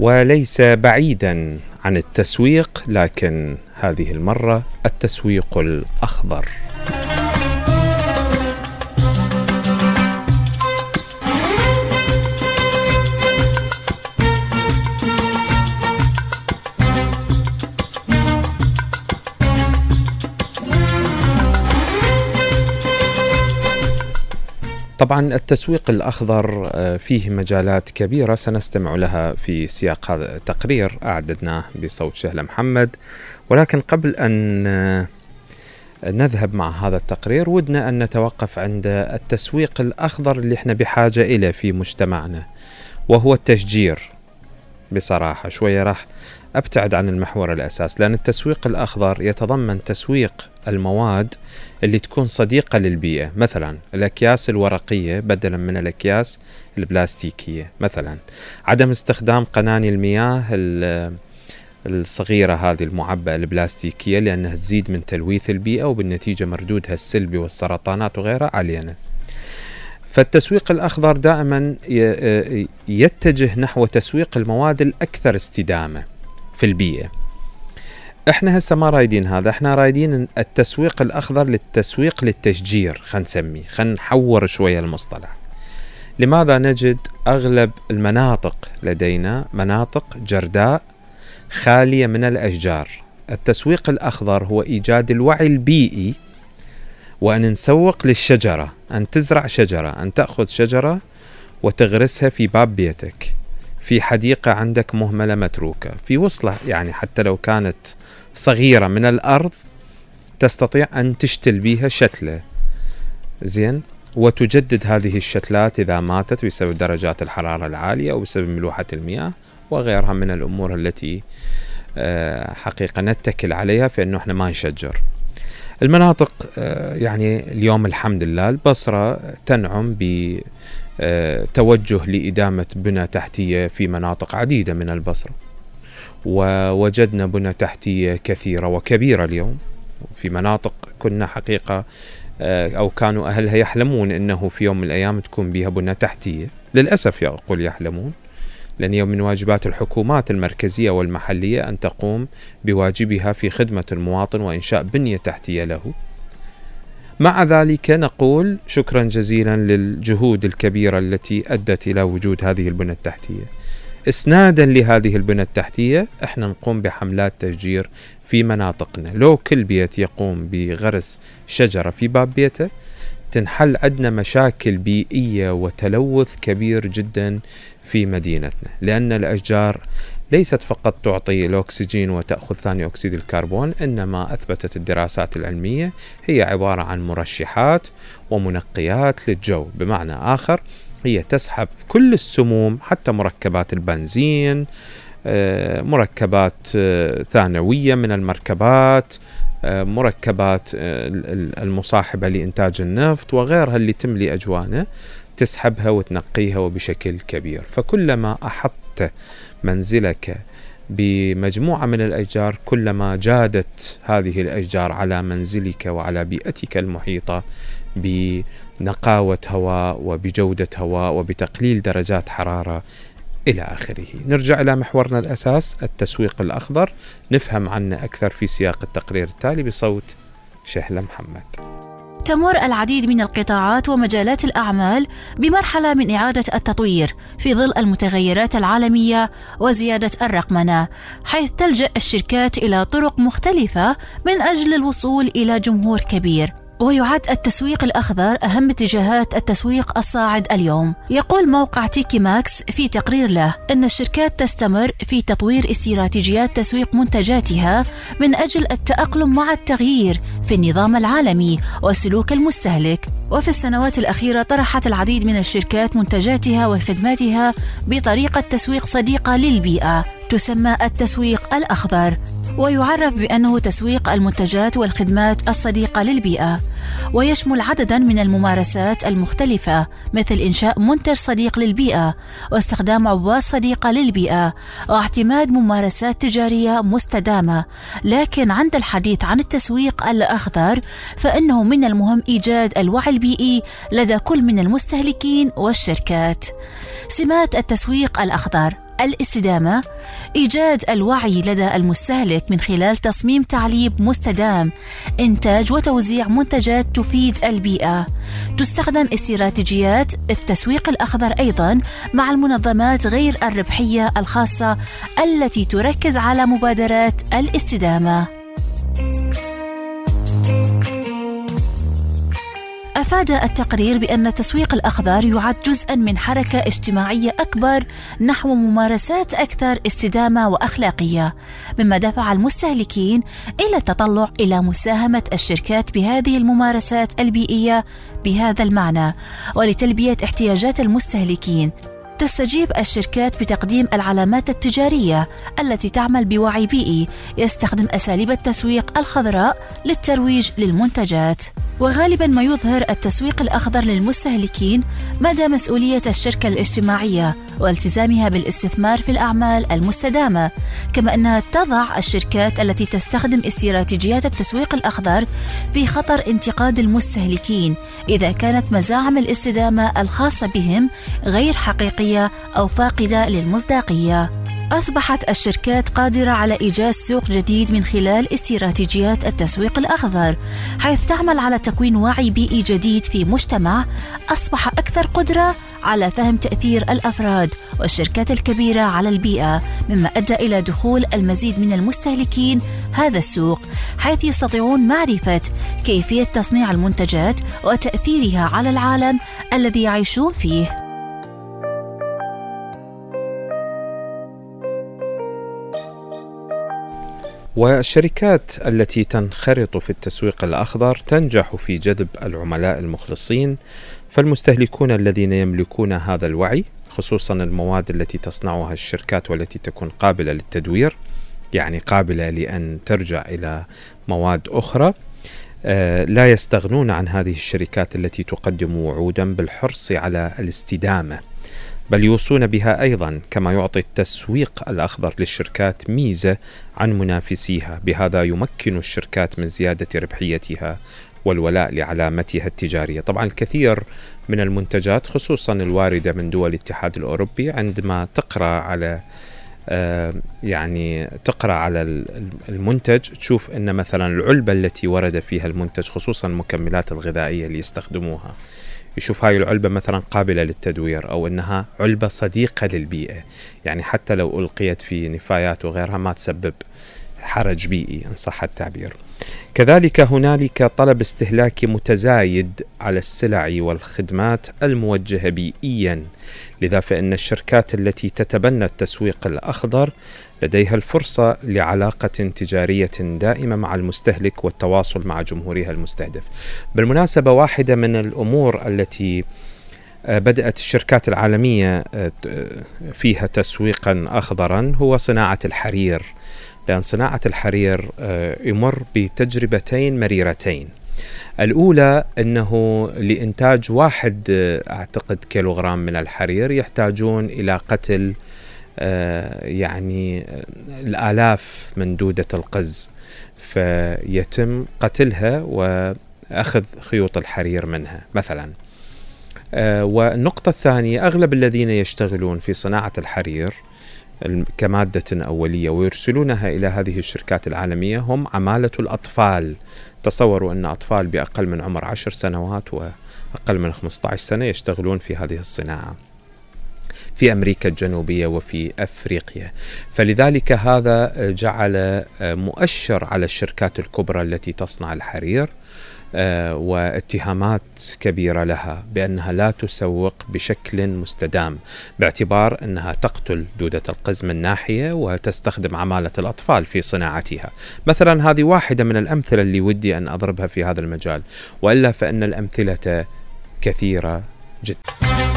وليس بعيدا عن التسويق لكن هذه المرة التسويق الأخضر. طبعا التسويق الأخضر آه، فيه مجالات كبيرة سنستمع لها في سياق هذا التقرير أعددناه بصوت شهلة محمد. ولكن قبل أن آه، نذهب مع هذا التقرير ودنا أن نتوقف عند التسويق الأخضر اللي إحنا بحاجة إليه في مجتمعنا وهو التشجير. بصراحة شوية راح أبتعد عن المحور الأساس لأن التسويق الأخضر يتضمن تسويق المواد اللي تكون صديقة للبيئة. مثلا الأكياس الورقية بدلا من الأكياس البلاستيكية. مثلا عدم استخدام قناني المياه الصغيرة هذه المعبأة البلاستيكية لأنها تزيد من تلويث البيئة وبالنتيجة مردودها السلبي والسرطانات وغيرها علينا. فالتسويق الأخضر دائما يتجه نحو تسويق المواد الأكثر استدامة في البيئة. إحنا هسه ما رايدين هذا إحنا رايدين التسويق الأخضر للتسويق للتشجير خلينا نسميه خلينا نحور شوية المصطلح. لماذا نجد أغلب المناطق لدينا؟ مناطق جرداء خالية من الأشجار. التسويق الأخضر هو إيجاد الوعي البيئي وأن نسوق للشجرة أن تزرع شجرة أن تأخذ شجرة وتغرسها في باب بيتك. في حديقة عندك مهملة متروكة. في وصلة يعني حتى لو كانت صغيرة من الأرض تستطيع أن تشتل بها شتلة. زين؟ وتجدد هذه الشتلات إذا ماتت بسبب درجات الحرارة العالية أو بسبب ملوحة المياه وغيرها من الأمور التي آه، حقيقة نتكل عليها في أنه إحنا ما نشجر. المناطق آه، يعني اليوم الحمد لله البصرة تنعم ب آه، توجه لإدامة بنى تحتية في مناطق عديدة من البصرة. ووجدنا بنى تحتية كثيرة وكبيرة اليوم في مناطق كنا حقيقة آه، أو كانوا أهلها يحلمون أنه في يوم من الأيام تكون بها بنى تحتية. للأسف يقول يحلمون. لأن يوم من واجبات الحكومات المركزية والمحلية أن تقوم بواجبها في خدمة المواطن وإنشاء بنية تحتية له. مع ذلك نقول شكرا جزيلا للجهود الكبيرة التي أدت إلى وجود هذه البنى التحتية. اسنادا لهذه البنى التحتية إحنا نقوم بحملات تشجير في مناطقنا. لو كل بيت يقوم بغرس شجرة في باب بيته تنحل عندنا مشاكل بيئية وتلوث كبير جدا في مدينتنا لأن الأشجار ليست فقط تعطي الأكسجين وتأخذ ثاني أكسيد الكربون إنما أثبتت الدراسات العلمية هي عبارة عن مرشحات ومنقيات للجو. بمعنى آخر هي تسحب كل السموم حتى مركبات البنزين مركبات آه، ثانوية من المركبات آه، مركبات المصاحبة لإنتاج النفط وغيرها اللي تملي أجوانه تسحبها وتنقيها وبشكل كبير. فكلما أحطت منزلك بمجموعة من الأشجار كلما جادت هذه الأشجار على منزلك وعلى بيئتك المحيطة بنقاوة هواء وبجودة هواء وبتقليل درجات حرارة إلى آخره. نرجع إلى محورنا الأساس التسويق الأخضر. نفهم عنه أكثر في سياق التقرير التالي بصوت شهلة محمد. تمر العديد من القطاعات ومجالات الأعمال بمرحلة من إعادة التطوير في ظل المتغيرات العالمية وزيادة الرقمنة حيث تلجأ الشركات إلى طرق مختلفة من أجل الوصول إلى جمهور كبير. ويعد التسويق الأخضر أهم اتجاهات التسويق الصاعد اليوم. يقول موقع تيكي ماكس في تقرير له أن الشركات تستمر في تطوير استراتيجيات تسويق منتجاتها من أجل التأقلم مع التغيير في النظام العالمي وسلوك المستهلك. وفي السنوات الأخيرة طرحت العديد من الشركات منتجاتها وخدماتها بطريقة تسويق صديقة للبيئة تسمى التسويق الأخضر. ويعرف بأنه تسويق المنتجات والخدمات الصديقة للبيئة ويشمل عددا من الممارسات المختلفة مثل إنشاء منتج صديق للبيئة واستخدام عبوات صديقة للبيئة واعتماد ممارسات تجارية مستدامة. لكن عند الحديث عن التسويق الأخضر فإنه من المهم إيجاد الوعي البيئي لدى كل من المستهلكين والشركات. سمات التسويق الأخضر الاستدامة إيجاد الوعي لدى المستهلك من خلال تصميم تعليب مستدام إنتاج وتوزيع منتجات تفيد البيئة. تستخدم استراتيجيات التسويق الأخضر أيضا مع المنظمات غير الربحية الخاصة التي تركز على مبادرات الاستدامة. أفاد التقرير بأن التسويق الأخضر يعد جزءا من حركة اجتماعية أكبر نحو ممارسات أكثر استدامة وأخلاقية، مما دفع المستهلكين إلى التطلع إلى مساهمة الشركات بهذه الممارسات البيئية بهذا المعنى، ولتلبية احتياجات المستهلكين. تستجيب الشركات بتقديم العلامات التجارية التي تعمل بوعي بيئي يستخدم أساليب التسويق الخضراء للترويج للمنتجات. وغالبا ما يظهر التسويق الأخضر للمستهلكين مدى مسؤولية الشركة الاجتماعية والتزامها بالاستثمار في الأعمال المستدامة. كما أنها تضع الشركات التي تستخدم استراتيجيات التسويق الأخضر في خطر انتقاد المستهلكين إذا كانت مزاعم الاستدامة الخاصة بهم غير حقيقية أو فاقدة للمصداقية أصبحت الشركات قادرة على إيجاد سوق جديد من خلال استراتيجيات التسويق الأخضر، حيث تعمل على تكوين وعي بيئي جديد في مجتمع أصبح أكثر قدرة على فهم تأثير الأفراد والشركات الكبيرة على البيئة، مما أدى إلى دخول المزيد من المستهلكين هذا السوق، حيث يستطيعون معرفة كيفية تصنيع المنتجات وتأثيرها على العالم الذي يعيشون فيه. والشركات التي تنخرط في التسويق الأخضر تنجح في جذب العملاء المخلصين فالمستهلكون الذين يملكون هذا الوعي خصوصا المواد التي تصنعها الشركات والتي تكون قابلة للتدوير يعني قابلة لأن ترجع إلى مواد أخرى آه، لا يستغنون عن هذه الشركات التي تقدم وعودا بالحرص على الاستدامة. بل يوصون بها أيضا كما يعطي التسويق الأخضر للشركات ميزة عن منافسيها. بهذا يمكن الشركات من زيادة ربحيتها والولاء لعلامتها التجارية. طبعا الكثير من المنتجات خصوصا الواردة من دول الاتحاد الأوروبي عندما تقرأ على آه، يعني تقرأ على المنتج تشوف إن مثلا العلبة التي ورد فيها المنتج خصوصا المكملات الغذائية اللي يستخدموها. يشوف هاي العلبة مثلا قابلة للتدوير أو أنها علبة صديقة للبيئة. يعني حتى لو ألقيت في نفايات وغيرها ما تسبب حرج بيئي إن صح التعبير كذلك هنالك طلب استهلاكي متزايد على السلع والخدمات الموجهة بيئيا لذا فإن الشركات التي تتبنى التسويق الأخضر لديها الفرصة لعلاقة تجارية دائمة مع المستهلك والتواصل مع جمهورها المستهدف. بالمناسبة واحدة من الأمور التي آه، بدأت الشركات العالمية آه، فيها تسويقا أخضرا هو صناعة الحرير لأن صناعة الحرير آه، يمر بتجربتين مريرتين. الأولى أنه لإنتاج واحد أعتقد كيلوغرام من الحرير يحتاجون إلى قتل آه، يعني الآلاف من دودة القز. فيتم قتلها وأخذ خيوط الحرير منها مثلا. آه، والنقطة الثانية أغلب الذين يشتغلون في صناعة الحرير كمادة أولية ويرسلونها إلى هذه الشركات العالمية. هم عمالة الأطفال. تصوروا أن أطفال بأقل من عمر عشر سنوات وأقل من 15 سنة يشتغلون في هذه الصناعة في أمريكا الجنوبية وفي أفريقيا. فلذلك هذا جعل مؤشر على الشركات الكبرى التي تصنع الحرير. واتهامات كبيرة لها بأنها لا تسوق بشكل مستدام باعتبار أنها تقتل دودة القز من ناحيه وتستخدم عمالة الأطفال في صناعتها. مثلا هذه واحدة من الأمثلة اللي ودي أن أضربها في هذا المجال وإلا فإن الأمثلة كثيرة جدا.